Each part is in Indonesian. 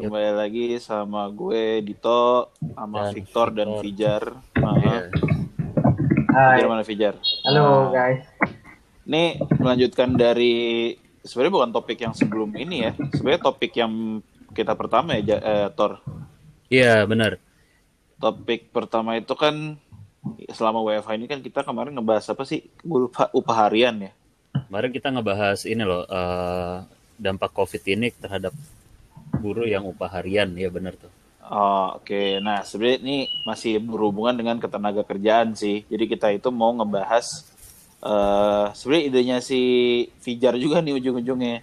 Kembali lagi sama gue Dito, sama Dan Victor dan Victor. Fijar. Nah, Iya. Hai, Fijar mana Fijar? halo guys. Ini melanjutkan dari sebenarnya bukan topik yang sebelum ini ya. Sebenarnya topik yang kita pertama ya, eh, Tor. Iya, benar. Topik pertama itu kan selama WFH ini kan kita kemarin ngebahas apa sih? Gue lupa upah harian ya. Kemarin kita ngebahas ini loh, eh, dampak COVID ini terhadap buruh yang upah harian, ya benar tuh. Oh, Oke, nah sebenarnya ini masih berhubungan dengan ketenaga kerjaan sih. Jadi kita itu mau ngebahas eh sebenarnya idenya si Fijar juga nih ujung-ujungnya.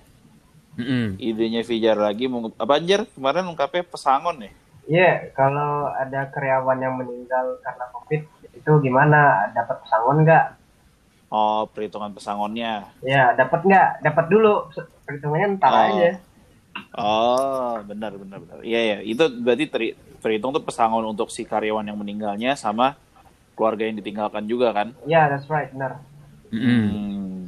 Mm-mm. Idenya Fijar lagi mau apa anjir kemarin ungkapnya pesangon ya. Iya, kalau ada karyawan yang meninggal karena COVID, itu gimana? Dapat pesangon nggak? Oh, perhitungan pesangonnya. Ya, dapat nggak? Dapat dulu. Perhitungannya ntar Oh. aja. Oh, benar benar benar. Iya ya, itu berarti teri- terhitung tuh pesangon untuk si karyawan yang meninggalnya sama keluarga yang ditinggalkan juga kan? Ya, that's right, benar. Mm-mm. Hmm.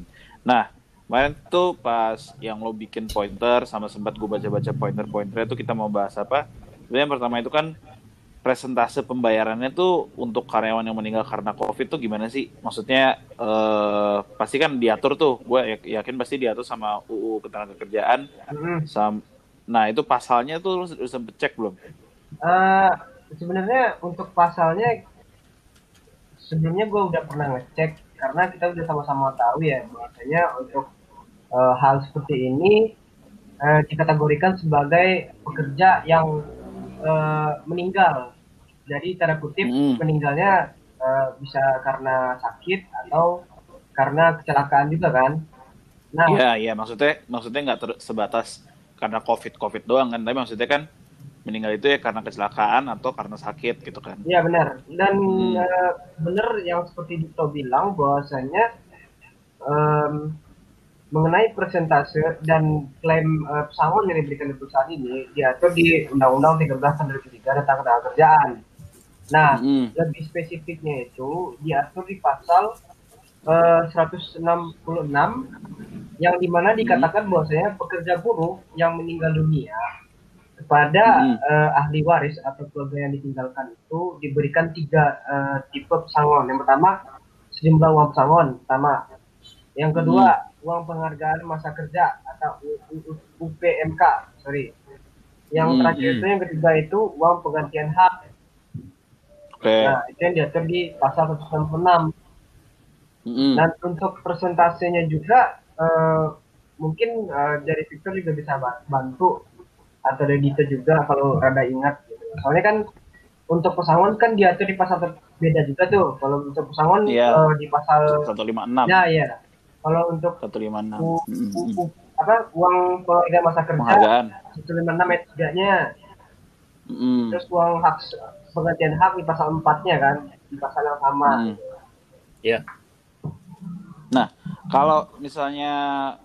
Nah, kemarin tuh pas yang lo bikin pointer sama sempat gue baca-baca pointer-pointernya tuh kita mau bahas apa? Sebenarnya yang pertama itu kan presentase pembayarannya tuh untuk karyawan yang meninggal karena COVID tuh gimana sih? Maksudnya eh, pasti kan diatur tuh, gue yakin pasti diatur sama UU Ketenagakerjaan. Sam nah itu pasalnya tuh lo udah sempet cek belum? Eh, sebenarnya untuk pasalnya sebelumnya gue udah pernah ngecek karena kita udah sama-sama tahu ya bahwasanya untuk eh, hal seperti ini eh, dikategorikan sebagai pekerja yang eh, meninggal. Jadi tanda kutip Mm. meninggalnya eh, bisa karena sakit atau karena kecelakaan juga kan. Nah, Iya, iya maksudnya maksudnya nggak sebatas karena COVID COVID doang kan, tapi maksudnya kan meninggal itu ya karena kecelakaan atau karena sakit gitu kan. Iya benar. Dan Hmm. eh, benar yang seperti Dito bilang bahwasanya em, mengenai persentase dan klaim eh, pesangon yang diberikan di perusahaan ini diatur di Undang-Undang 13 tahun 2003 tentang ketenagakerjaan. Nah, Mm. lebih spesifiknya itu diatur di pasal eh, 166 yang di mana dikatakan bahwasanya pekerja buruh yang meninggal dunia kepada Hmm. eh, ahli waris atau keluarga yang ditinggalkan itu diberikan tiga eh, tipe pesangon. Yang pertama sejumlah uang pesangon pertama. Yang kedua uang penghargaan masa kerja atau UPMK, sorry. Yang Hmm, terakhir hmm. itu yang ketiga itu uang penggantian hak. Oke. Nah, itu yang diatur di pasal 166. Mm-mm. Dan untuk persentasenya juga eh, mungkin eh, dari Victor juga bisa ba- bantu atau dari Dito juga kalau rada ingat. Gitu. Soalnya kan untuk pesangon kan diatur di pasal ter- beda juga tuh. Kalau untuk pesangon Iya. eh, di pasal 156. ya iya. Kalau untuk 156. u, Mm-mm. u- u- apa uang penghargaan masa kerja Penghargaan. 156 ayat 3-nya. Mm-mm. Terus uang hak penggantian hak di pasal 4-nya kan, di pasal yang sama. Mm. Ya, Nah, kalau misalnya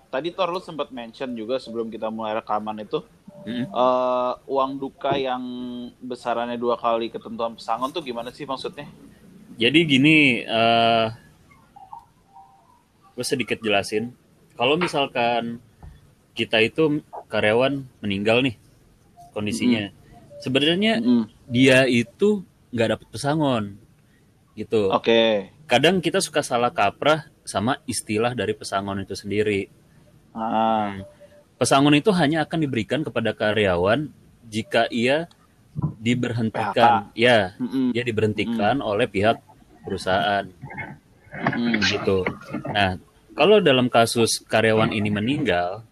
tadi Tor lu sempat mention juga sebelum kita mulai rekaman itu Mm-mm. eh, uang duka yang besarannya dua kali ketentuan pesangon tuh gimana sih maksudnya? jadi gini, eh gue sedikit jelasin. Kalau misalkan kita itu karyawan meninggal nih kondisinya, sebenarnya Mm-mm. dia itu nggak dapat pesangon, gitu. Oke. Kadang kita suka salah kaprah sama istilah dari pesangon itu sendiri. Ah. Pesangon itu hanya akan diberikan kepada karyawan jika ia diberhentikan, ya, Mm-mm. dia diberhentikan oleh pihak perusahaan, Mm. gitu. Nah, kalau dalam kasus karyawan ini meninggal,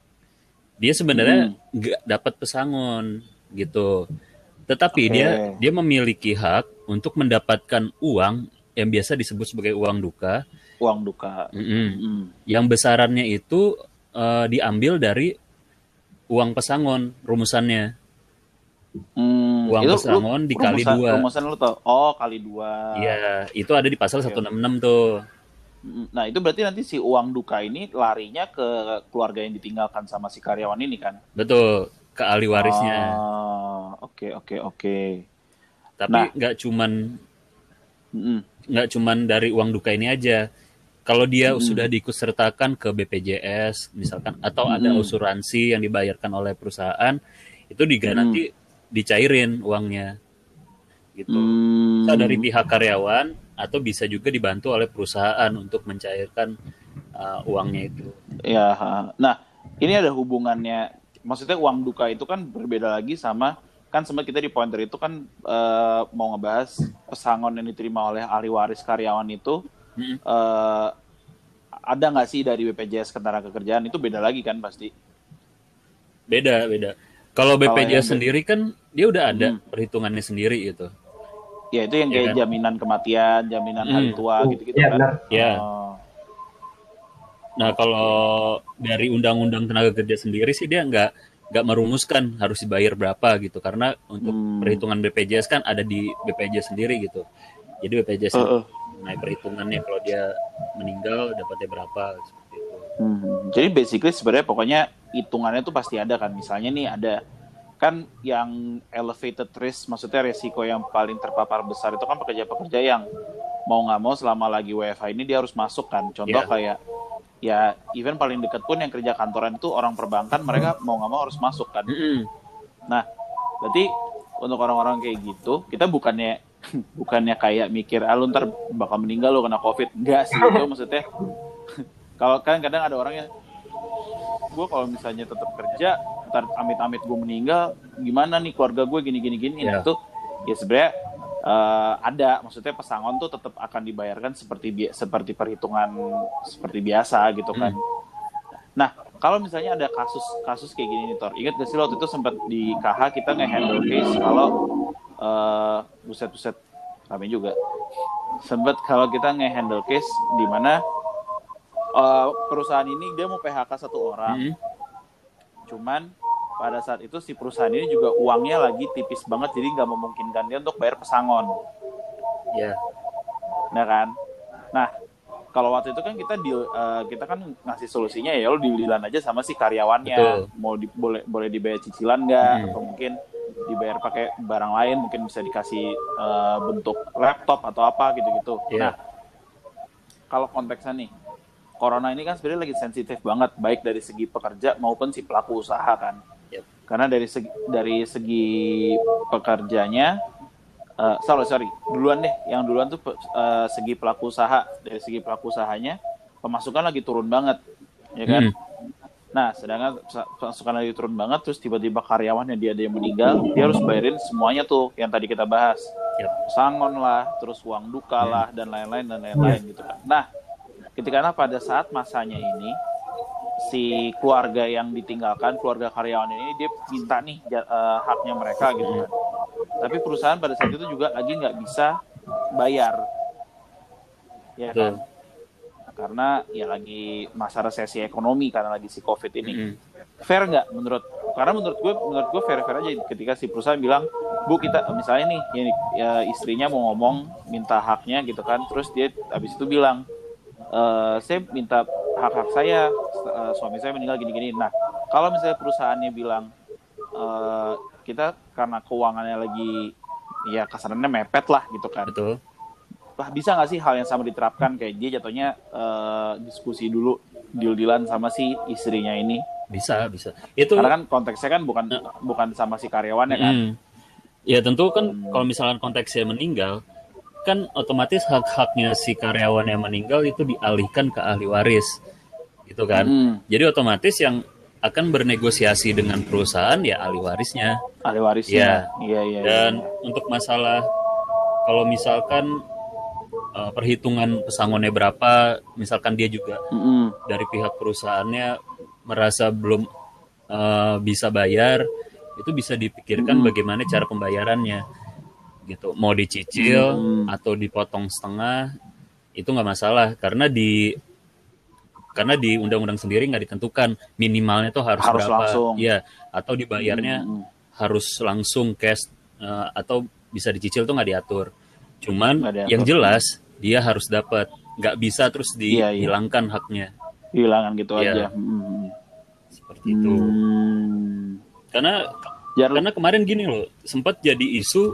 dia sebenarnya nggak dapat pesangon, gitu. Tetapi Oke. dia dia memiliki hak untuk mendapatkan uang yang biasa disebut sebagai uang duka, Uang duka. Mm-mm. Mm. yang besarannya itu eh, diambil dari uang pesangon rumusannya. Hmm, Uang itu lu- pesangon dikali rumusan- dua. Rumusan lu tau? Oh, kali dua. Iya, itu ada di pasal Oke. 166 tuh. Mm, Nah, itu berarti nanti si uang duka ini larinya ke keluarga yang ditinggalkan sama si karyawan ini kan? Betul, ke ahli warisnya. Oh, oke, oke, oke. Tapi nah. nggak cuman Mm-mm. nggak cuman dari uang duka ini aja. Kalau dia Mm-mm. sudah diikutsertakan ke BPJS misalkan atau ada Mm-mm. asuransi yang dibayarkan oleh perusahaan, itu juga Mm-mm. nanti dicairin uangnya gitu bisa dari pihak karyawan atau bisa juga dibantu oleh perusahaan untuk mencairkan uh, uangnya itu Ya, nah ini ada hubungannya. Maksudnya uang duka itu kan berbeda lagi sama kan sempat kita di pointer itu kan eh, mau ngebahas pesangon yang diterima oleh ahli waris karyawan itu Mm-mm. eh, ada nggak sih dari BPJS Ketenagakerjaan itu beda lagi kan pasti. beda beda kalau BPJS sendiri kan dia udah ada Hmm. perhitungannya sendiri gitu Ya itu yang kayak kan? jaminan kematian, jaminan hari Hmm. tua gitu-gitu Iya kan. ya Oh. Nah, kalau dari undang-undang tenaga kerja sendiri sih dia nggak nggak merumuskan harus dibayar berapa gitu karena untuk Hmm. perhitungan BPJS kan ada di BPJS sendiri gitu. Jadi BPJS Heeh. naik perhitungannya kalau dia meninggal dapatnya berapa seperti itu. Hmm, Jadi basically sebenarnya pokoknya hitungannya tuh pasti ada kan. Misalnya nih ada kan yang elevated risk, maksudnya resiko yang paling terpapar besar itu kan pekerja-pekerja yang mau nggak mau selama lagi WFH ini dia harus masuk kan. Contoh Iya. kayak ya even paling deket pun yang kerja kantoran itu orang perbankan mereka mau nggak mau harus masuk kan. Mm-mm. Nah, berarti untuk orang-orang kayak gitu, kita bukannya bukannya kayak mikir, ah lu ntar bakal meninggal lo kena covid. Enggak sih, itu maksudnya. kalau kan kadang ada orang yang, gue kalau misalnya tetap kerja, ntar amit-amit gue meninggal, gimana nih keluarga gue gini-gini gini. Nah, Iya. itu ya sebenarnya eh, ada, maksudnya pesangon tuh tetap akan dibayarkan seperti bi- seperti perhitungan seperti biasa gitu kan. Nah, kalau misalnya ada kasus kasus kayak gini nih Tor, ingat gak sih waktu itu sempat di KH kita nge-handle case kalau eh buset-buset rame juga. Sempat kalau kita nge-handle case di mana eh, perusahaan ini dia mau PHK satu orang, Mm-mm. cuman pada saat itu si perusahaan ini juga uangnya lagi tipis banget jadi nggak memungkinkan dia untuk bayar pesangon. Ya, Nah kan. Nah, kalau waktu itu kan kita deal, eh, kita kan ngasih solusinya ya lo dealan aja sama si karyawannya. Betul. Mau di, boleh boleh dibayar cicilan nggak Hmm. atau mungkin dibayar pakai barang lain, mungkin bisa dikasih eh, bentuk laptop atau apa gitu-gitu. Iya. Nah, kalau konteksnya nih, corona ini kan sebenarnya lagi sensitif banget baik dari segi pekerja maupun si pelaku usaha kan. Karena dari segi dari segi pekerjanya eh, sorry sorry duluan deh. Yang duluan tuh eh, segi pelaku usaha dari segi pelaku usahanya pemasukan lagi turun banget ya kan? Hmm. nah sedangkan pemasukan lagi turun banget terus tiba-tiba karyawannya dia ada yang meninggal dia harus bayarin semuanya tuh yang tadi kita bahas. Yep. sangon lah terus uang duka lah dan lain-lain dan lain-lain gitu kan. Nah ketika pada saat masanya ini si keluarga yang ditinggalkan keluarga karyawan ini dia minta nih eh, haknya mereka gitu kan. Tapi perusahaan pada saat itu juga lagi nggak bisa bayar. Ya kan? Betul. karena ya lagi masa resesi ekonomi karena lagi si covid ini. Mm-mm. fair nggak menurut karena menurut gue menurut gue fair fair aja ketika si perusahaan bilang bu kita misalnya nih ya, ya istrinya mau ngomong minta haknya gitu kan. Terus dia habis itu bilang "Eh, saya minta hak hak saya eh, suami saya meninggal gini gini nah kalau misalnya perusahaannya bilang eh, kita karena keuangannya lagi ya kasarannya mepet lah gitu kan Betul. Wah, bisa nggak sih hal yang sama diterapkan kayak dia jatuhnya eh, diskusi dulu deal-dealan sama si istrinya ini Bisa, bisa. Itu karena kan konteksnya kan bukan bukan sama si karyawannya kan. Mm. Ya tentu kan kalau misalkan konteksnya meninggal, kan otomatis hak-haknya si karyawan yang meninggal itu dialihkan ke ahli waris, gitu kan. Hmm. Jadi otomatis yang akan bernegosiasi dengan perusahaan ya ahli warisnya. Ahli warisnya. Iya, iya. iya. Dan untuk masalah kalau misalkan eh, perhitungan pesangonnya berapa, misalkan dia juga Mm-mm. dari pihak perusahaannya merasa belum eh, bisa bayar, itu bisa dipikirkan Hmm. bagaimana cara pembayarannya, gitu. Mau dicicil Hmm. atau dipotong setengah, itu nggak masalah karena di karena di undang-undang sendiri nggak ditentukan minimalnya tuh harus, Harus berapa, langsung. ya atau dibayarnya Mm-mm. harus langsung cash eh, atau bisa dicicil tuh nggak diatur. Cuman Nggak diatur. yang jelas dia harus dapat, nggak bisa terus Iya, iya. dihilangkan haknya Hilangan gitu Iya. aja. Mm-mm. seperti itu. Hmm. Karena Jar- karena kemarin gini loh, sempat jadi isu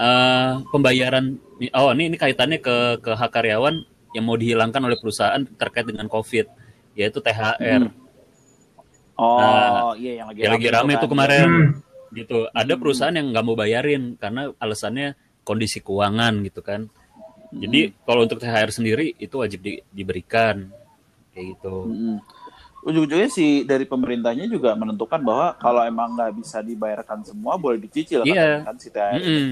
eh, pembayaran oh ini ini kaitannya ke ke hak karyawan yang mau dihilangkan oleh perusahaan terkait dengan Covid, yaitu THR. Oh, Nah, iya yang lagi Yang lagi rame itu kan. kemarin. Hmm. gitu. Ada perusahaan yang nggak mau bayarin karena alasannya kondisi keuangan gitu kan. Jadi kalau untuk THR sendiri itu wajib di- diberikan kayak gitu. Mm-mm. Ujung-ujungnya sih dari pemerintahnya juga menentukan bahwa kalau emang nggak bisa dibayarkan semua boleh dicicil Iya. katanya kan si THR Mm-mm.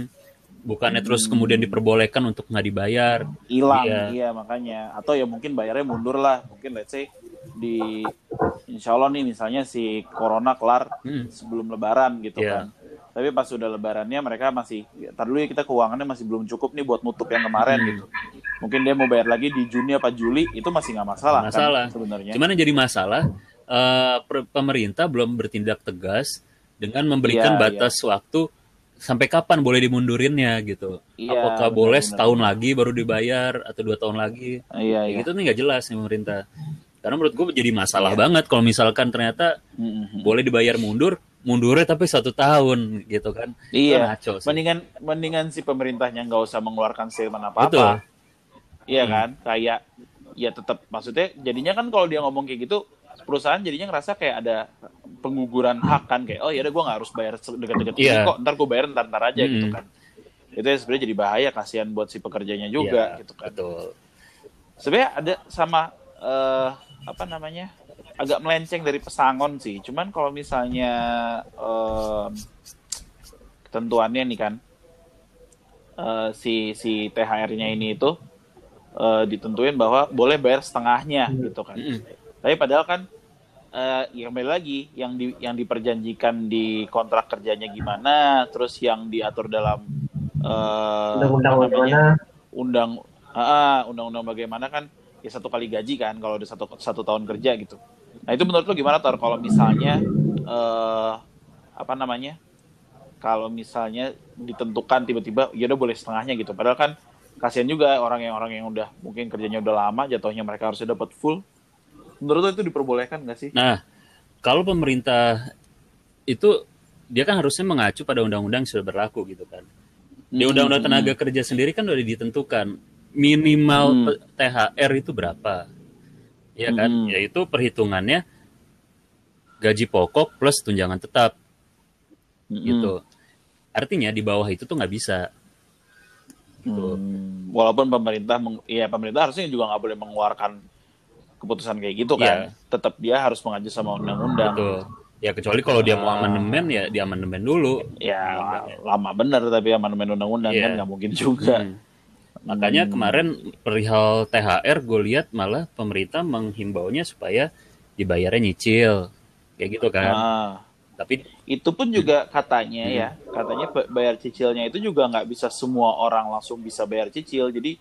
Bukannya terus kemudian diperbolehkan untuk nggak dibayar. hilang Iya. iya. makanya atau ya mungkin bayarnya mundur lah mungkin let's say di insya Allah nih misalnya si corona kelar Mm. sebelum lebaran gitu Iya. kan tapi pas sudah lebarannya mereka masih tar dulu ya kita keuangannya masih belum cukup nih buat nutup yang kemarin Hmm. gitu mungkin dia mau bayar lagi di Juni apa Juli itu masih nggak masalah, Nggak masalah. kan sebenarnya Cuman yang jadi masalah eh, per- pemerintah belum bertindak tegas dengan memberikan Iya, batas waktu sampai kapan boleh dimundurinnya gitu. Iya, Apakah benar, boleh setahun lagi baru dibayar atau dua tahun lagi? iya Kayak iya gitu nih nggak jelas nih pemerintah. Karena menurut gue jadi masalah Iya. banget kalau misalkan ternyata Mm-mm. boleh dibayar mundur, mundurnya tapi satu tahun gitu kan. Itu Iya, ngaco sih. mendingan mendingan si pemerintahnya nggak usah mengeluarkan statement Betul. apa-apa. Iya Hmm. kan? Kayak ya tetap maksudnya jadinya kan kalau dia ngomong kayak gitu perusahaan jadinya ngerasa kayak ada pengguguran hak kan kayak oh ya udah gue nggak harus bayar dekat-dekat ini Iya. kok ntar gue bayar ntar ntar aja gitu Hmm. kan. Itu ya sebenarnya jadi bahaya kasihan buat si pekerjanya juga Iya, gitu kan. Betul. Sebenarnya ada sama eh, apa namanya agak melenceng dari pesangon sih. Cuman kalau misalnya em, ketentuannya nih kan eh, si si THR-nya ini itu eh, ditentuin bahwa boleh bayar setengahnya gitu kan. Mm-mm. Tapi padahal kan eh ya kembali lagi yang di yang diperjanjikan di kontrak kerjanya gimana, terus yang diatur dalam eh, undang-undang apa namanya, undang ah, undang-undang bagaimana kan ya satu kali gaji kan kalau udah satu satu tahun kerja gitu. Nah itu menurut lo gimana Tor kalau misalnya eh apa namanya kalau misalnya ditentukan tiba-tiba ya udah boleh setengahnya gitu. Padahal kan kasihan juga orang yang orang yang udah mungkin kerjanya udah lama jatuhnya mereka harusnya dapat full. Menurut lo itu diperbolehkan nggak sih? Nah, kalau pemerintah itu dia kan harusnya mengacu pada undang-undang yang sudah berlaku gitu kan. Di Hmm, undang-undang hmm, tenaga kerja sendiri kan udah ditentukan minimal Hmm. THR itu berapa. Ya kan? Hmm. Yaitu perhitungannya gaji pokok plus tunjangan tetap hmm, gitu. Artinya di bawah itu tuh nggak bisa. Hmm, walaupun pemerintah, meng, ya pemerintah harusnya juga nggak boleh mengeluarkan keputusan kayak gitu kan. Iya. Tetap dia harus mengacu sama undang-undang. Betul. Ya kecuali kalau dia mau Ah. amandemen ya di amandemen dulu. Ya lama bener tapi amandemen undang-undang Iya. kan nggak mungkin juga. Hmm. Makanya Hmm. kemarin perihal THR gue lihat malah pemerintah menghimbaunya supaya dibayarnya nyicil. Kayak gitu kan. Nah, Tapi itu pun juga katanya Hmm. ya, katanya ba- bayar cicilnya itu juga nggak bisa semua orang langsung bisa bayar cicil. Jadi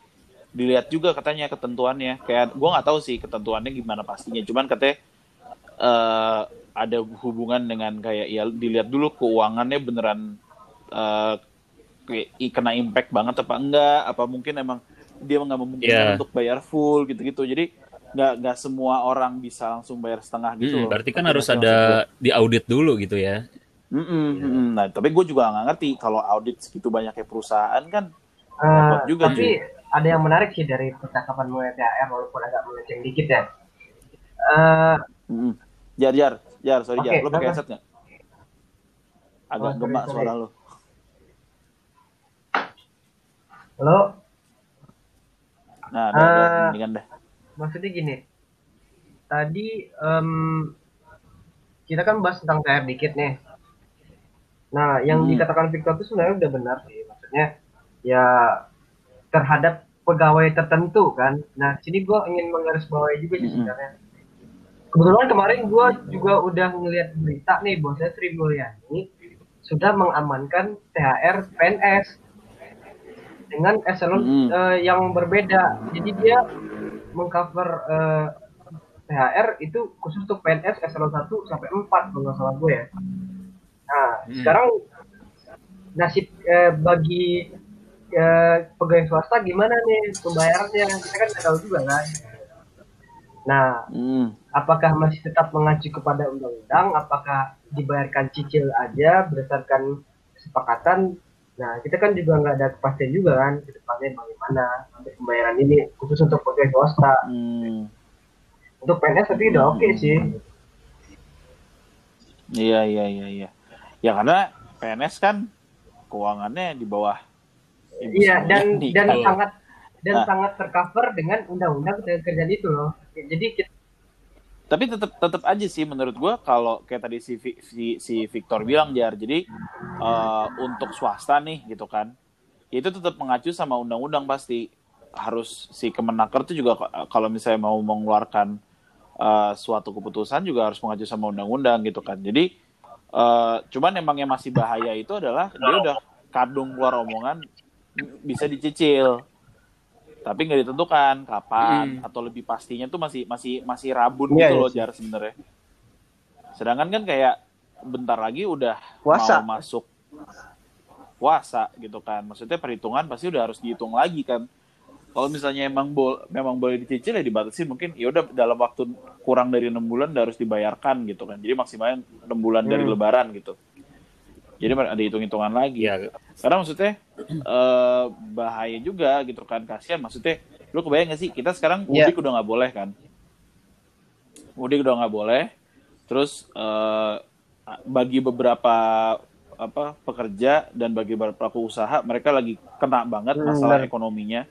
dilihat juga katanya ketentuannya. Kayak gua nggak tahu sih ketentuannya gimana pastinya. Cuman katanya eh, ada hubungan dengan kayak ya dilihat dulu keuangannya beneran eh, kayak i- kena impact banget apa enggak? Apa mungkin emang dia nggak memungkinkan Iya. untuk bayar full gitu-gitu. Jadi nggak nggak semua orang bisa langsung bayar setengah gitu. mm, loh. berarti kan harus sih ada diaudit dulu gitu ya. Mm-mm, mm-mm. Nah, tapi gue juga nggak ngerti kalau audit segitu banyaknya perusahaan kan. Repot juga, tapi ada yang menarik sih dari percakapan THR walaupun agak melenceng dikit ya. Eh, Mm-mm. Jar, jar, jar, sorry Oke, jar, lo pakai kenapa? headset nggak? Agak Oh, gemak suara lo. lo Nah, udah, Ah. mendingan dah. maksudnya gini. Tadi em, kita kan bahas tentang THR dikit nih. Nah, yang Hmm. dikatakan Victor itu sebenarnya udah benar sih. Maksudnya ya terhadap pegawai tertentu kan. Nah, sini gue ingin menggarisbawahi juga sih sebenarnya. Kebetulan kemarin gue juga udah ngeliat berita nih bahwasanya Sri Mulyani sudah mengamankan THR PNS dengan eselon Mm. eh, yang berbeda. Jadi dia mengcover eh, THR itu khusus untuk PNS eselon 1 sampai 4 kalau nggak salah gue ya. Nah, Hmm. sekarang nasib eh, bagi eh, pegawai swasta gimana nih pembayarannya? Kita kan nggak tahu juga kan. Nah, Mm. apakah masih tetap mengacu kepada undang-undang? Apakah dibayarkan cicil aja berdasarkan kesepakatan? Nah, kita kan juga nggak ada kepastian juga kan ke depannya bagaimana untuk pembayaran ini khusus untuk pegawai swasta. Mm. Untuk PNS tapi udah oke sih. Iya, iya, iya, iya. Ya karena PNS kan keuangannya di bawah Iya dan Mulyani, dan kan. sangat dan Nah. sangat tercover dengan undang-undang ketenagakerjaan itu loh. Jadi kita tapi tetap tetap aja sih menurut gua kalau kayak tadi si, si si Victor bilang jar jadi eh, untuk swasta nih gitu kan itu tetap mengacu sama undang-undang pasti harus si Kemenaker itu juga k- kalau misalnya mau mengeluarkan eh, suatu keputusan juga harus mengacu sama undang-undang gitu kan jadi eh, cuman emang yang masih bahaya itu adalah dia udah kadung keluar omongan bisa dicicil. Tapi nggak ditentukan kapan atau lebih pastinya tuh masih masih masih rabun Iya, gitu iya loh jar sebenarnya. Sedangkan kan kayak bentar lagi udah Puasa. mau masuk puasa gitu kan. Maksudnya perhitungan pasti udah harus dihitung lagi kan. Kalau misalnya emang bol memang boleh dicicil ya dibatasi mungkin ya udah dalam waktu kurang dari enam bulan udah harus dibayarkan gitu kan. Jadi maksimalnya enam bulan dari Hmm. lebaran gitu jadi ada hitung-hitungan lagi. Ya karena maksudnya eh, bahaya juga gitu kan kasihan. Maksudnya lu kebayang gak sih? Kita sekarang Iya. mudik udah nggak boleh kan? Mudik udah nggak boleh. Terus eh, bagi beberapa apa pekerja dan bagi beberapa pelaku usaha mereka lagi kena banget Hmm, masalah benar. ekonominya.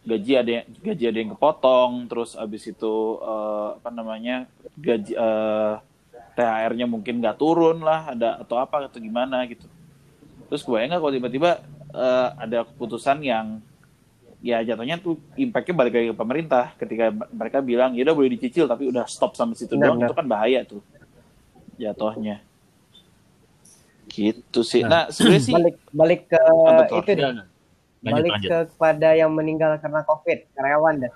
Gaji ada yang, gaji ada yang kepotong terus abis itu eh, apa namanya gaji eh, THR-nya mungkin nggak turun lah ada atau apa atau gimana gitu terus gue nggak kalau tiba-tiba eh, ada keputusan yang ya jatuhnya tuh impactnya balik lagi ke pemerintah ketika mereka bilang ya udah boleh dicicil tapi udah stop sampai situ Benar, doang benar. itu kan bahaya tuh jatuhnya gitu sih Nah. nah sebenarnya sih balik balik ke itu deh. lanjut balik lanjut ke kepada yang meninggal karena COVID karyawan dah.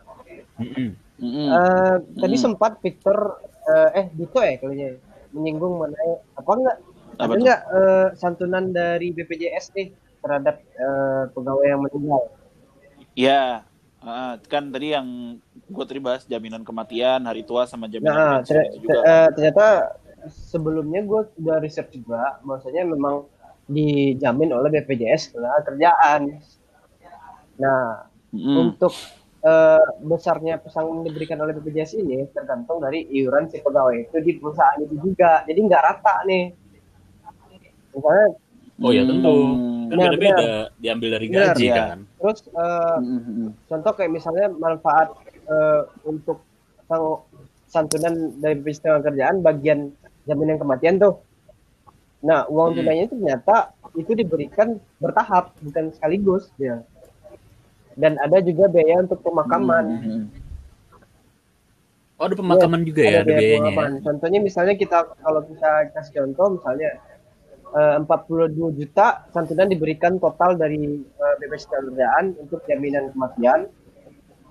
Mm-mm. mm-mm. Eh, Tadi Mm. sempat Victor eh, eh Dito ya kalau ya menyinggung mengenai apa enggak Apa ada enggak eh, santunan dari BPJS nih terhadap eh, pegawai yang meninggal. ya ah, kan tadi yang gue tadi bahas jaminan kematian hari tua sama jaminan Nah, ter- itu juga ter- eh, ternyata sebelumnya gue udah riset juga, bahwasanya memang dijamin oleh BPJS tenaga kerjaan. Nah, Mm-mm. untuk eh, besarnya pesangon yang diberikan oleh BPJS ini tergantung dari iuran si pegawai itu di perusahaan itu juga. Jadi nggak rata nih. Misalnya, oh ya tentu Hmm. kan beda-beda diambil dari Benar, gaji iya. kan terus eh, Mm-mm. contoh kayak misalnya manfaat eh, untuk sang- santunan dari BPJS tenaga kerjaan bagian jaminan kematian tuh. Nah, uang Hmm. tunainya itu ternyata itu diberikan bertahap, bukan sekaligus ya. Dan ada juga biaya untuk pemakaman. Mm-mm. oh ada pemakaman juga ya ada biayanya ya? pemakaman. Contohnya misalnya kita kalau kita kasih contoh misalnya eh, 42 juta santunan diberikan total dari eh, BPJS Ketenagakerjaan untuk jaminan kematian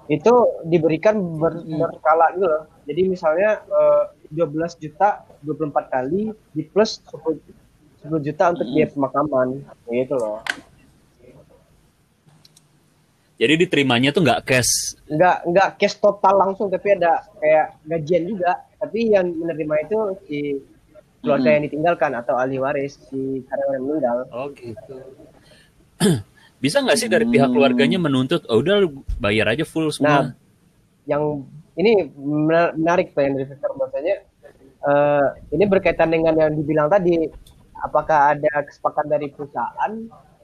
itu diberikan ber- Hmm. berkala gitu loh. Jadi misalnya eh, 12 juta 24 kali di plus 10, 10 juta untuk Hmm. biaya pemakaman gitu loh. Jadi diterimanya tuh nggak cash Enggak enggak cash total langsung tapi ada kayak gajian juga. Tapi yang menerima itu si keluarga Hmm. yang ditinggalkan atau ahli waris si karyawan yang meninggal. oh gitu bisa nggak sih dari pihak keluarganya menuntut oh udah bayar aja full Nah, semua yang ini menar- menarik tuh yang dari Victor eh, ini berkaitan dengan yang dibilang tadi apakah ada kesepakatan dari perusahaan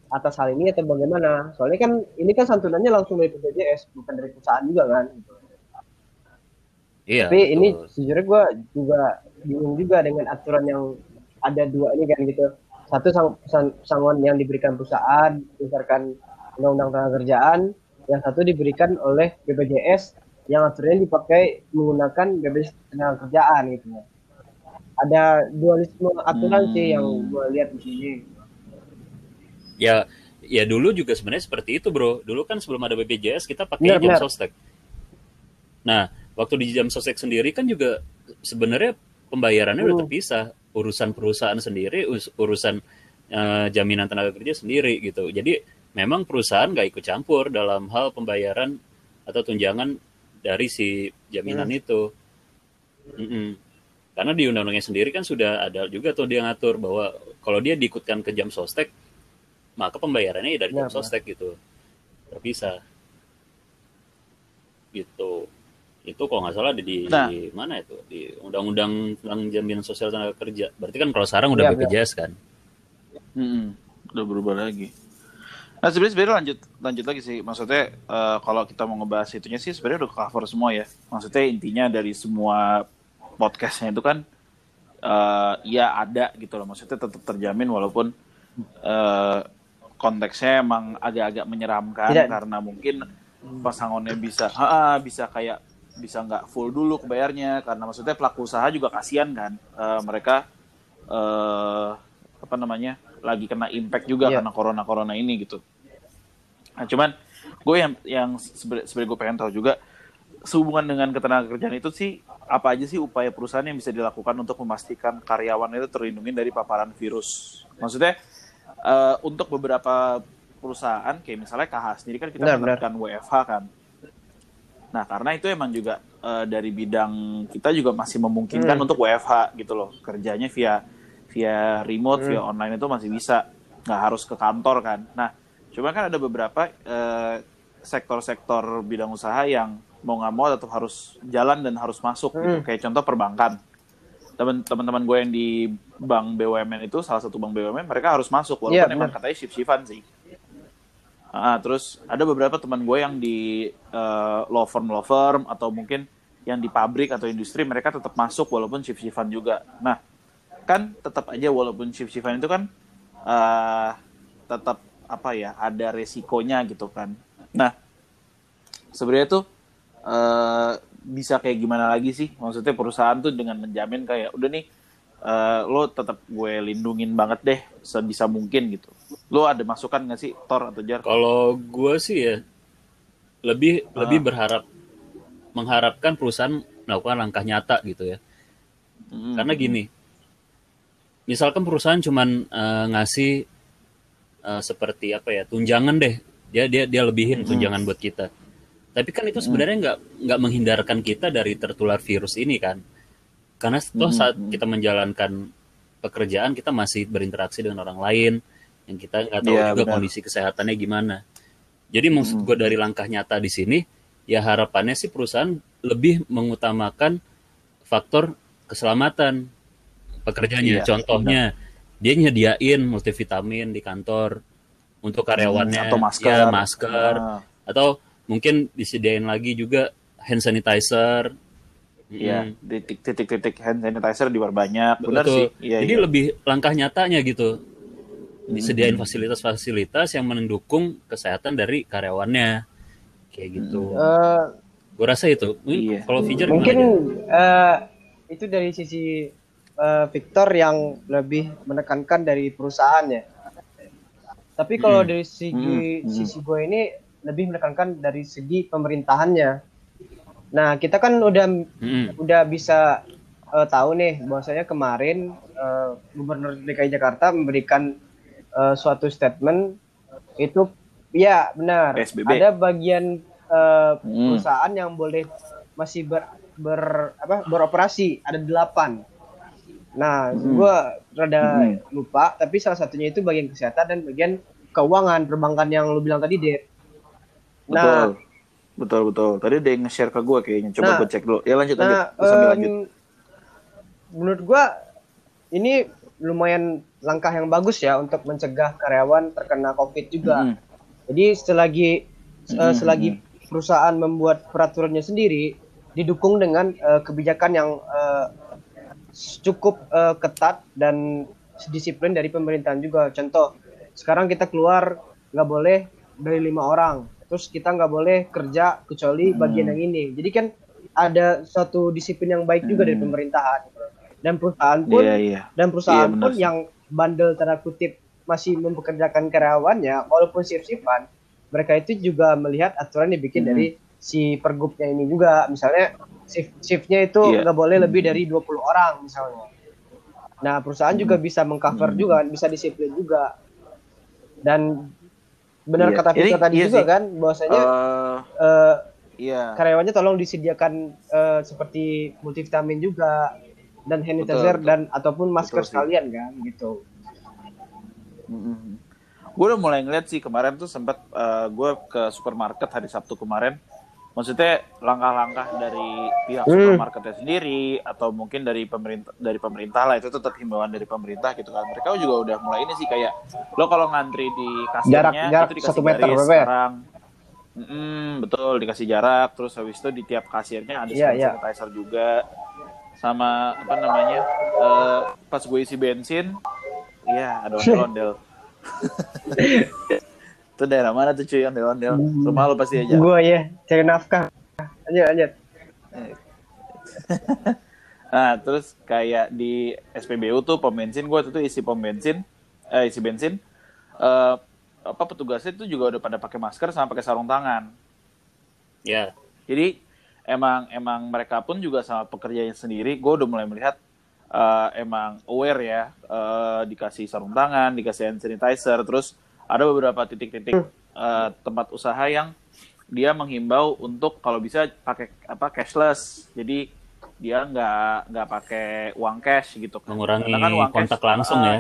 atas hal ini atau bagaimana? Soalnya kan ini kan santunannya langsung dari BPJS bukan dari perusahaan juga kan. iya Tapi ini betul. sejujurnya gue juga bingung juga dengan aturan yang ada dua ini kan gitu. Satu sang, sang- pesangon yang diberikan perusahaan berdasarkan undang-undang tenaga kerjaan, yang satu diberikan oleh BPJS yang aturannya dipakai menggunakan BPJS tenaga kerjaan gitu. Ada dualisme aturan Hmm. sih yang gue lihat di sini. Ya ya dulu juga sebenarnya seperti itu bro dulu kan sebelum ada BPJS kita pakai Benar, jam benar. sostek nah waktu di jam sostek sendiri kan juga sebenarnya pembayarannya udah Hmm. terpisah urusan perusahaan sendiri us- urusan eh, jaminan tenaga kerja sendiri gitu jadi memang perusahaan nggak ikut campur dalam hal pembayaran atau tunjangan dari si jaminan itu Mm-mm. karena di undang-undangnya sendiri kan sudah ada juga tuh dia ngatur bahwa kalau dia diikutkan ke jam sostek maka pembayarannya ya dari Benar, sostek gitu terpisah gitu itu kalau nggak salah ada di, Nah. di mana itu di undang-undang tentang jaminan sosial tenaga kerja berarti kan kalau sekarang udah Iya, BPJS kan Mm-mm, udah berubah lagi. Nah sebenarnya sebenarnya lanjut lanjut lagi sih. Maksudnya eh, kalau kita mau ngebahas itunya sih sebenarnya udah cover semua ya. Maksudnya intinya dari semua podcastnya itu kan eh ya ada gitu loh. Maksudnya tetap terjamin walaupun eh, konteksnya emang agak-agak menyeramkan Tidak. karena mungkin pasangannya bisa ha, bisa kayak bisa nggak full dulu kebayarnya karena maksudnya pelaku usaha juga kasihan kan Eh, mereka eh apa namanya lagi kena impact juga Iya. karena corona corona ini gitu. Nah, cuman gue yang yang sebenarnya gue pengen tahu juga sehubungan dengan ketenagakerjaan itu sih apa aja sih upaya perusahaan yang bisa dilakukan untuk memastikan karyawan itu terlindungi dari paparan virus. Maksudnya eh, untuk beberapa perusahaan kayak misalnya KH sendiri kan kita Benar, benar. menerapkan WFH kan. Nah karena itu emang juga eh, dari bidang kita juga masih memungkinkan Hmm. untuk WFH gitu loh kerjanya via via remote via Hmm. online itu masih bisa nggak harus ke kantor kan. Nah cuma kan ada beberapa eh, sektor-sektor bidang usaha yang mau nggak mau tetap harus jalan dan harus masuk gitu. Hmm. Kayak contoh perbankan. Teman-teman gue yang di bank BUMN itu salah satu bank BUMN mereka harus masuk walaupun Iya, emang katanya shift-shiftan sih. Ah, terus ada beberapa teman gue yang di eh, law firm law firm atau mungkin yang di pabrik atau industri mereka tetap masuk walaupun shift shiftan juga. Nah, kan tetap aja walaupun shift shiftan itu kan eh tetap apa ya ada resikonya gitu kan. Nah, sebenarnya tuh eh bisa kayak gimana lagi sih? Maksudnya perusahaan tuh dengan menjamin kayak udah nih eh, lo tetap gue lindungin banget deh sebisa mungkin gitu. Lo ada masukan nggak sih Thor atau Jar? Kalau gue sih ya lebih Ah. lebih berharap mengharapkan perusahaan melakukan langkah nyata gitu ya. Hmm. Karena gini, misalkan perusahaan cuman eh, ngasih eh, seperti apa ya tunjangan deh, dia dia dia lebihin tunjangan buat kita. Tapi kan itu sebenarnya nggak nggak menghindarkan kita dari tertular virus ini kan. Karena toh saat kita menjalankan pekerjaan kita masih berinteraksi dengan orang lain yang kita nggak tahu Iya, juga benar. kondisi kesehatannya gimana. Jadi maksud gue dari langkah nyata di sini ya harapannya sih perusahaan lebih mengutamakan faktor keselamatan pekerjanya. Iya, Contohnya dia nyediain multivitamin di kantor untuk karyawannya, atau masker. ya, masker, Ah. atau mungkin disediain lagi juga hand sanitizer. Iya, Mm, titik-titik hand sanitizer diperbanyak. Benar betul. sih. Iya, Jadi iya. lebih langkah nyatanya gitu. Disediain fasilitas-fasilitas yang mendukung kesehatan dari karyawannya. Kayak gitu. Eh, Gue rasa itu. Mungkin Iya. Kalau Fijar mungkin eh, itu dari sisi eh, Victor yang lebih menekankan dari perusahaannya. Tapi kalau dari segi Hmm, hmm. sisi gue ini lebih menekankan dari segi pemerintahannya. Nah kita kan udah Mm-mm. udah bisa eh, tahu nih bahwasanya kemarin eh, Gubernur DKI Jakarta memberikan eh, suatu statement itu ya benar PSBB. ada bagian eh, Hmm. perusahaan yang boleh masih ber, ber apa beroperasi ada delapan. Nah, Hmm. gua rada Hmm. lupa, tapi salah satunya itu bagian kesehatan dan bagian keuangan perbankan yang lu bilang tadi, Dep. Betul. Nah, betul, betul. Tadi dia yang nge-share ke gue kayaknya. Coba Nah, gue cek dulu. Ya lanjut, lanjut. Nah, sambil em, lanjut. menurut gua ini lumayan langkah yang bagus ya untuk mencegah karyawan terkena COVID juga. Mm-mm. Jadi selagi eh, Mm-mm. selagi perusahaan membuat peraturannya sendiri didukung dengan eh, kebijakan yang eh, cukup eh, ketat dan disiplin dari pemerintahan juga. Contoh, sekarang kita keluar nggak boleh dari lima orang, terus kita nggak boleh kerja kecuali bagian yang ini. Jadi kan ada suatu disiplin yang baik juga dari Hmm. pemerintahan. Dan perusahaan pun Iya, iya. dan perusahaan benar pun yang bandel tanda kutip masih mempekerjakan karyawannya walaupun shift-shiftan mereka itu juga melihat aturan dibikin Hmm. dari si pergubnya ini juga misalnya shift shiftnya itu Iya. nggak boleh lebih dari 20 orang misalnya nah perusahaan juga bisa mengcover Hmm. juga bisa disiplin juga dan benar Iya. kata Vito tadi iya juga sih. kan bahwasanya Eh, eh, iya. karyawannya tolong disediakan eh, seperti multivitamin juga dan hand sanitizer Betul, betul. dan ataupun masker Betul sih. sekalian kan gitu. Gue udah mulai ngeliat sih kemarin tuh sempat gue ke supermarket hari Sabtu kemarin maksudnya langkah-langkah dari pihak Hmm. supermarketnya sendiri atau mungkin dari pemerintah dari pemerintah lah itu tetap himbauan dari pemerintah gitu kan mereka juga udah mulai ini sih kayak lo kalau ngantri di kasirnya Jarak- jarak itu dikasih satu meter, garis ya? sekarang Mm, betul dikasih jarak terus habis itu di tiap kasirnya ada hand iya. sanitizer juga sama apa namanya eh, pas gue isi bensin iya ada ondel-ondel itu daerah mana tuh cuy? Ondel-ondel rumah lo pasti aja. Gue ya cari nafkah. Lanjut lanjut. Nah, terus kayak di SPBU tuh pom bensin gue tuh isi pom bensin, eh isi bensin, eh apa petugasnya tuh juga udah pada pakai masker sama pakai sarung tangan. Ya, Jadi emang emang mereka pun juga sama pekerjanya sendiri, gue udah mulai melihat eh, emang aware ya, eh, dikasih sarung tangan, dikasih hand sanitizer, terus ada beberapa titik-titik eh, tempat usaha yang dia menghimbau untuk kalau bisa pakai apa cashless, jadi dia nggak nggak pakai uang cash gitu kan. mengurangi Karena kan uang cash- kontak langsung ah, ya.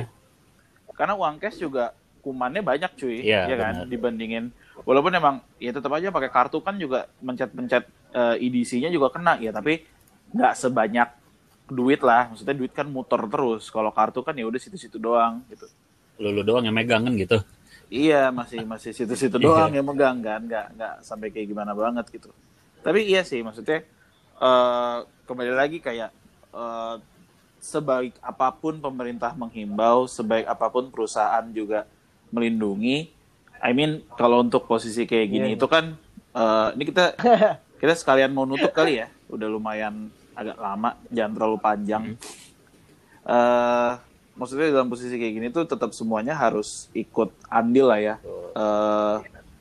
karena uang cash juga kumannya banyak cuy Iya, ya kan benar. dibandingin walaupun emang ya tetap aja pakai kartu kan juga mencet-mencet eh, EDC-nya juga kena ya tapi nggak sebanyak duit lah maksudnya duit kan muter terus kalau kartu kan ya udah situ-situ doang gitu Lu, lu doang yang megang kan gitu. Iya masih masih situ-situ Iya. doang yang megang kan? Nggak nggak sampai kayak gimana banget gitu. Tapi iya sih maksudnya eh, kembali lagi kayak eh, sebaik apa pun pemerintah menghimbau sebaik apa pun perusahaan juga melindungi I mean kalau untuk posisi kayak gini Iya. itu kan eh, ini kita kita sekalian mau nutup kali ya. Udah lumayan agak lama jangan terlalu panjang. Eh maksudnya dalam posisi kayak gini tuh tetap semuanya harus ikut andil lah ya eh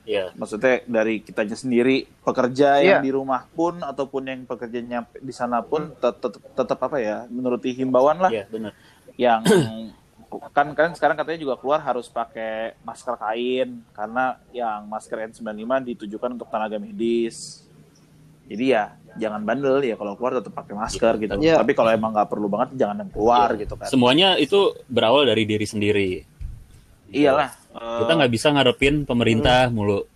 Iya. maksudnya dari kitanya sendiri pekerja yang Iya. di rumah pun ataupun yang pekerjanya di sana pun tetap tetap apa ya menuruti himbauan lah Iya, benar. yang kan kan sekarang katanya juga keluar harus pakai masker kain karena yang masker N95 ditujukan untuk tenaga medis. Jadi ya jangan bandel ya kalau keluar tetap pakai masker gitu. Iya. Tapi kalau emang nggak perlu banget jangan yang keluar gitu kan. Semuanya itu berawal dari diri sendiri. Iyalah. Kita nggak bisa ngarepin pemerintah mulu.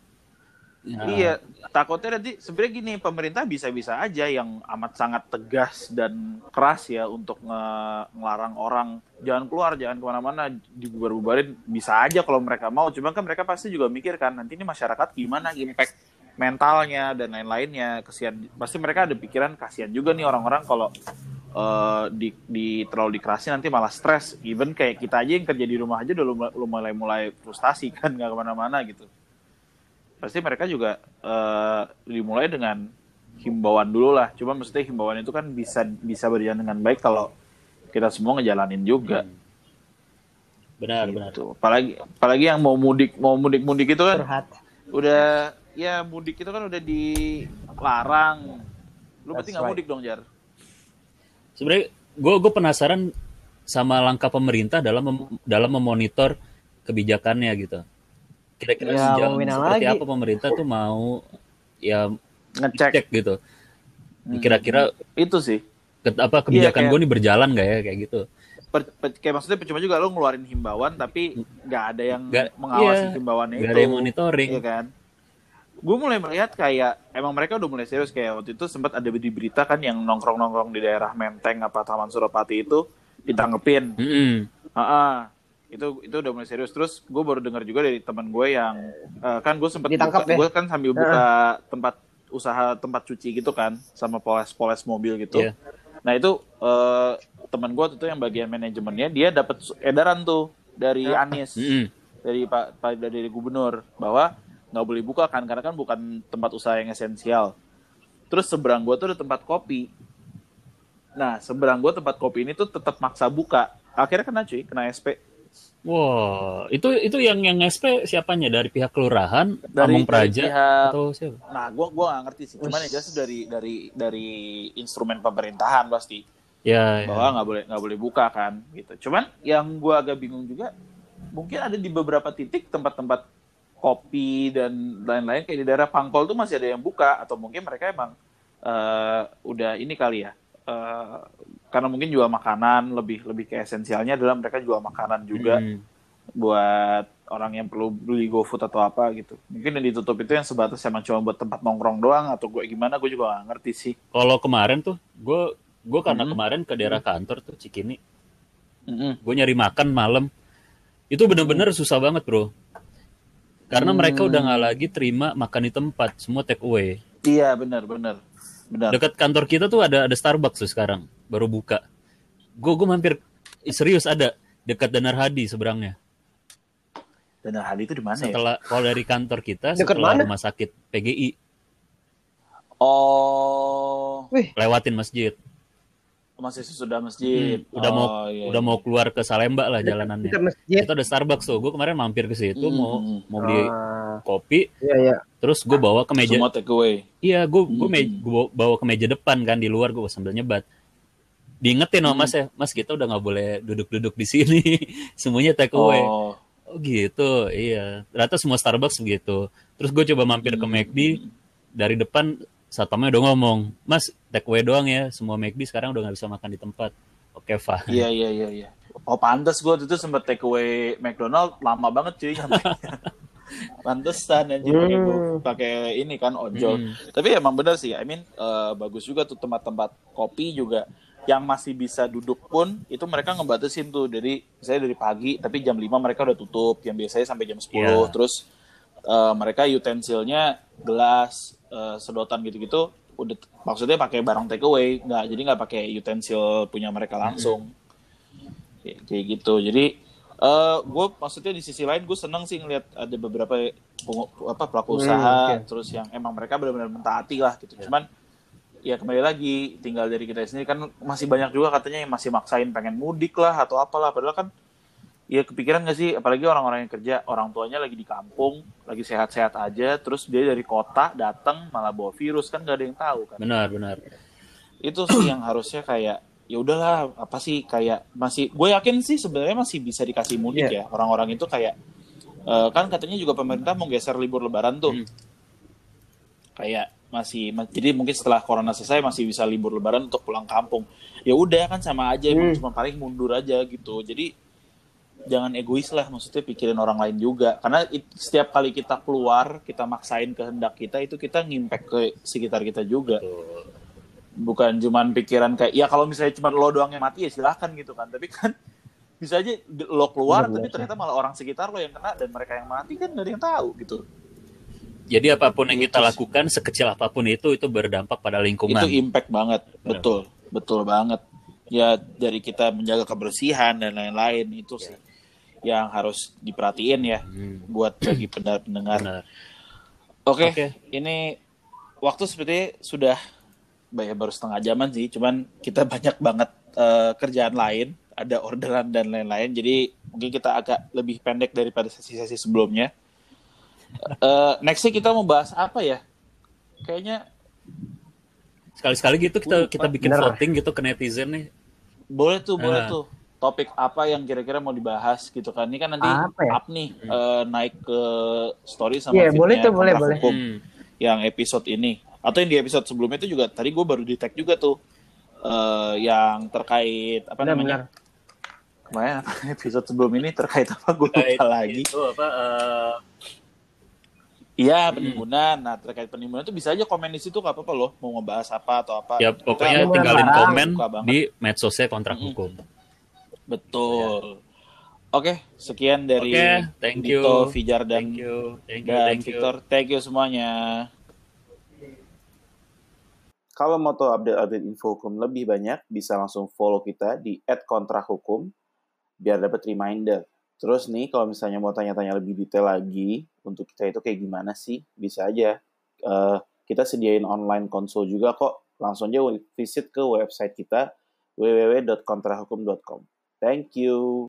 Ya, Iya, takutnya nanti sebenarnya gini pemerintah bisa-bisa aja yang amat sangat tegas dan keras ya untuk nge- ngelarang orang jangan keluar, jangan ke mana-mana, dibubar-bubarin bisa aja kalau mereka mau. Cuma kan mereka pasti juga mikir kan nanti ini masyarakat gimana impact mentalnya dan lain-lainnya. Kesian, pasti mereka ada pikiran kasihan juga nih orang-orang kalau eh, di, di terlalu dikerasin nanti malah stres. Even kayak kita aja yang kerja di rumah aja udah lum- mulai mulai frustasi kan nggak ke mana-mana gitu pasti mereka juga eh, dimulai dengan himbauan dulu lah. Cuma maksudnya himbauan itu kan bisa bisa berjalan dengan baik kalau kita semua ngejalanin juga. Benar, benar. Gitu. Apalagi apalagi yang mau mudik mau mudik mudik itu kan Curhat. udah ya mudik itu kan udah dilarang. Lu berarti That's nggak right. mudik dong Jar? Sebenarnya gue gue penasaran sama langkah pemerintah dalam mem- dalam memonitor kebijakannya gitu. Kira-kira Ya, sejauh seperti lagi. apa pemerintah tuh mau ya Ngecek cek gitu. Kira-kira itu sih. ke- apa kebijakan Iya, kayak- gue nih berjalan nggak ya kayak gitu. Per- per- kayak maksudnya percuma juga lu ngeluarin himbauan tapi nggak ada yang Nggak- mengawasi iya, himbauannya nggak itu. ada yang monitoring. Iya kan? Gue mulai melihat kayak emang mereka udah mulai serius kayak waktu itu sempat ada di berita kan yang nongkrong-nongkrong di daerah Menteng apa Taman Suropati itu ditanggepin. Mm-mm. Ah, itu itu udah mulai serius. Terus gue baru dengar juga dari teman gue yang eh, kan gue sempat Ditangkap ya? gue kan sambil buka tempat usaha tempat cuci gitu kan sama poles-poles mobil gitu. Iya. Nah itu eh, teman gue itu yang bagian manajemennya dia dapat edaran tuh dari Anies Mm-mm. dari Pak Pak dari gubernur bahwa nggak boleh buka kan karena kan bukan tempat usaha yang esensial. Terus seberang gua tuh ada tempat kopi. Nah seberang gua tempat kopi ini tuh tetap maksa buka. Akhirnya kena cuy, kena SP. Wah, itu itu yang yang SP siapanya dari pihak kelurahan, Dari- Praja pihak- atau siapa? Nah gua gua nggak ngerti sih. Cuman yang jelas dari dari dari instrumen pemerintahan pasti Ya, ya. bahwa nggak boleh nggak boleh buka kan gitu. Cuman yang gua agak bingung juga mungkin ada di beberapa titik tempat-tempat kopi dan lain-lain kayak di daerah Pangkol tuh masih ada yang buka atau mungkin mereka emang eh, udah ini kali ya eh, karena mungkin jual makanan lebih lebih ke esensialnya adalah mereka jual makanan juga Mm. buat orang yang perlu beli GoFood atau apa gitu. Mungkin yang ditutup itu yang sebatas emang cuma buat tempat nongkrong doang atau gue gimana gue juga gak ngerti sih. Kalau kemarin tuh, gue gue karena Mhm. kemarin ke daerah kantor tuh Cikini, Mm-mm. gue nyari makan malam, itu bener-bener susah banget bro. Karena mereka udah nggak lagi terima makan di tempat, semua take away. Iya benar benar benar. Dekat kantor kita tuh ada ada Starbucks tuh sekarang, baru buka. Gue gue mampir serius ada dekat Danar Hadi seberangnya. Dan Hadi itu di mana ya? Setelah kalau dari kantor kita Dekat setelah mana? rumah sakit PGI Oh, lewatin masjid. Masih sesudah masjid. Hmm, udah mau Oh, iya, udah iya. mau keluar ke Salemba lah jalanannya. Dekat masjid. Itu ada Starbucks tuh. Gue kemarin mampir ke situ mau Hmm. mau beli Ah, kopi, iya iya. terus gue bawa ke meja. semua take away. Iya, gue gue Hmm. bawa, bawa ke meja depan kan di luar gue sambil nyebat. Diingetin sama Hmm. Mas ya, Mas kita udah nggak boleh duduk-duduk di sini. Semuanya take away. Oh, Oh gitu, iya. Ternyata semua Starbucks begitu. Terus gue coba mampir ke Hmm. McD dari depan satpamnya udah ngomong, Mas take away doang ya. Semua McD sekarang udah nggak bisa makan di tempat. Oke, Fah. iya iya iya iya. Oh pantas gue waktu itu sempet take away McDonald lama banget cuy. Pantesan anjir pakai Hmm. gua- pakai ini kan ojol. Hmm. Tapi emang bener sih, I mean eh, bagus juga tuh tempat-tempat kopi juga yang masih bisa duduk pun itu mereka ngebatasin tuh dari saya dari pagi tapi jam 5 mereka udah tutup yang biasanya sampai jam 10 Iya. terus eh, mereka utensilnya gelas eh, sedotan gitu-gitu udah maksudnya pakai barang take away nggak jadi nggak pakai utensil punya mereka langsung. Kayak, kayak gitu. Jadi eh gue maksudnya di sisi lain gue seneng sih ngeliat ada beberapa pengu- apa pelaku Hmm, usaha oke. terus yang emang mereka benar-benar mentaati lah gitu. Cuman ya kembali lagi tinggal dari kita sendiri kan masih banyak juga katanya yang masih maksain pengen mudik lah atau apalah. Padahal kan ya kepikiran gak sih? Apalagi orang-orang yang kerja orang tuanya lagi di kampung lagi sehat-sehat aja terus dia dari kota datang malah bawa virus kan gak ada yang tahu kan? Benar, benar. itu sih yang harusnya kayak ya udahlah apa sih kayak masih gue yakin sih sebenarnya masih bisa dikasih mudik ya. Orang-orang itu kayak eh, kan katanya juga pemerintah mau geser libur lebaran tuh. Hmm. kayak masih ma- jadi mungkin setelah corona selesai masih bisa libur lebaran untuk pulang kampung. Ya udah kan sama aja Hmm. cuma paling mundur aja gitu. Jadi jangan egois lah maksudnya pikirin orang lain juga. Karena it- setiap kali kita keluar kita maksain kehendak kita itu kita ngimpact ke sekitar kita juga. Tuh. bukan cuman pikiran kayak ya kalau misalnya cuma lo doang yang mati ya silahkan gitu kan. Tapi kan bisa aja lo keluar Bener, tapi bener. ternyata malah orang sekitar lo yang kena dan mereka yang mati kan gak ada yang tahu gitu. Jadi apa pun yang kita Itu sih. lakukan, sekecil apa pun itu, itu berdampak pada lingkungan. itu impact banget. Betul. Betul banget. Ya dari kita menjaga kebersihan dan lain-lain itu sih yang harus diperhatiin ya Hmm, buat bagi pendengar-pendengar benar. oke Oke. ini waktu seperti sudah ya baru setengah jaman sih cuman kita banyak banget eh, kerjaan lain ada orderan dan lain-lain jadi mungkin kita agak lebih pendek daripada sesi-sesi sebelumnya Eh, nextnya kita mau bahas apa ya kayaknya Sekali-sekali gitu kita kita bikin Bener. voting gitu ke netizen nih. boleh tuh boleh Ah. tuh topik apa yang kira-kira mau dibahas gitu kan ini kan nanti Apa ya? up nih eh, naik ke story sama Iya, feednya boleh tuh, boleh, Kontrak boleh. Hukum Hmm. yang episode ini atau yang di episode sebelumnya itu juga tadi gue baru di tag juga tuh eh, yang terkait apa Benar, namanya benar. kemarin apa episode sebelum ini terkait apa gue lupa lagi Itu apa? eh, iya penimbunan nah terkait penimbunan itu bisa aja komen di situ gak apa-apa loh mau ngebahas apa atau apa ya pokoknya Kita tinggalin komen di medsosnya kontrak Mm-mm. hukum. Betul oke sekian dari Oke, thank you. Dito, Fijar dan Thank you, thank you, dan thank you. Victor thank you semuanya kalau mau tahu update-update info hukum lebih banyak, bisa langsung follow kita di @kontrahukum biar dapat reminder. Terus nih, kalau misalnya mau tanya-tanya lebih detail lagi, untuk kita itu kayak gimana sih? Bisa aja. Eh, kita sediain online konsul juga kok. Langsung aja visit ke website kita www.kontrahukum.com. Thank you.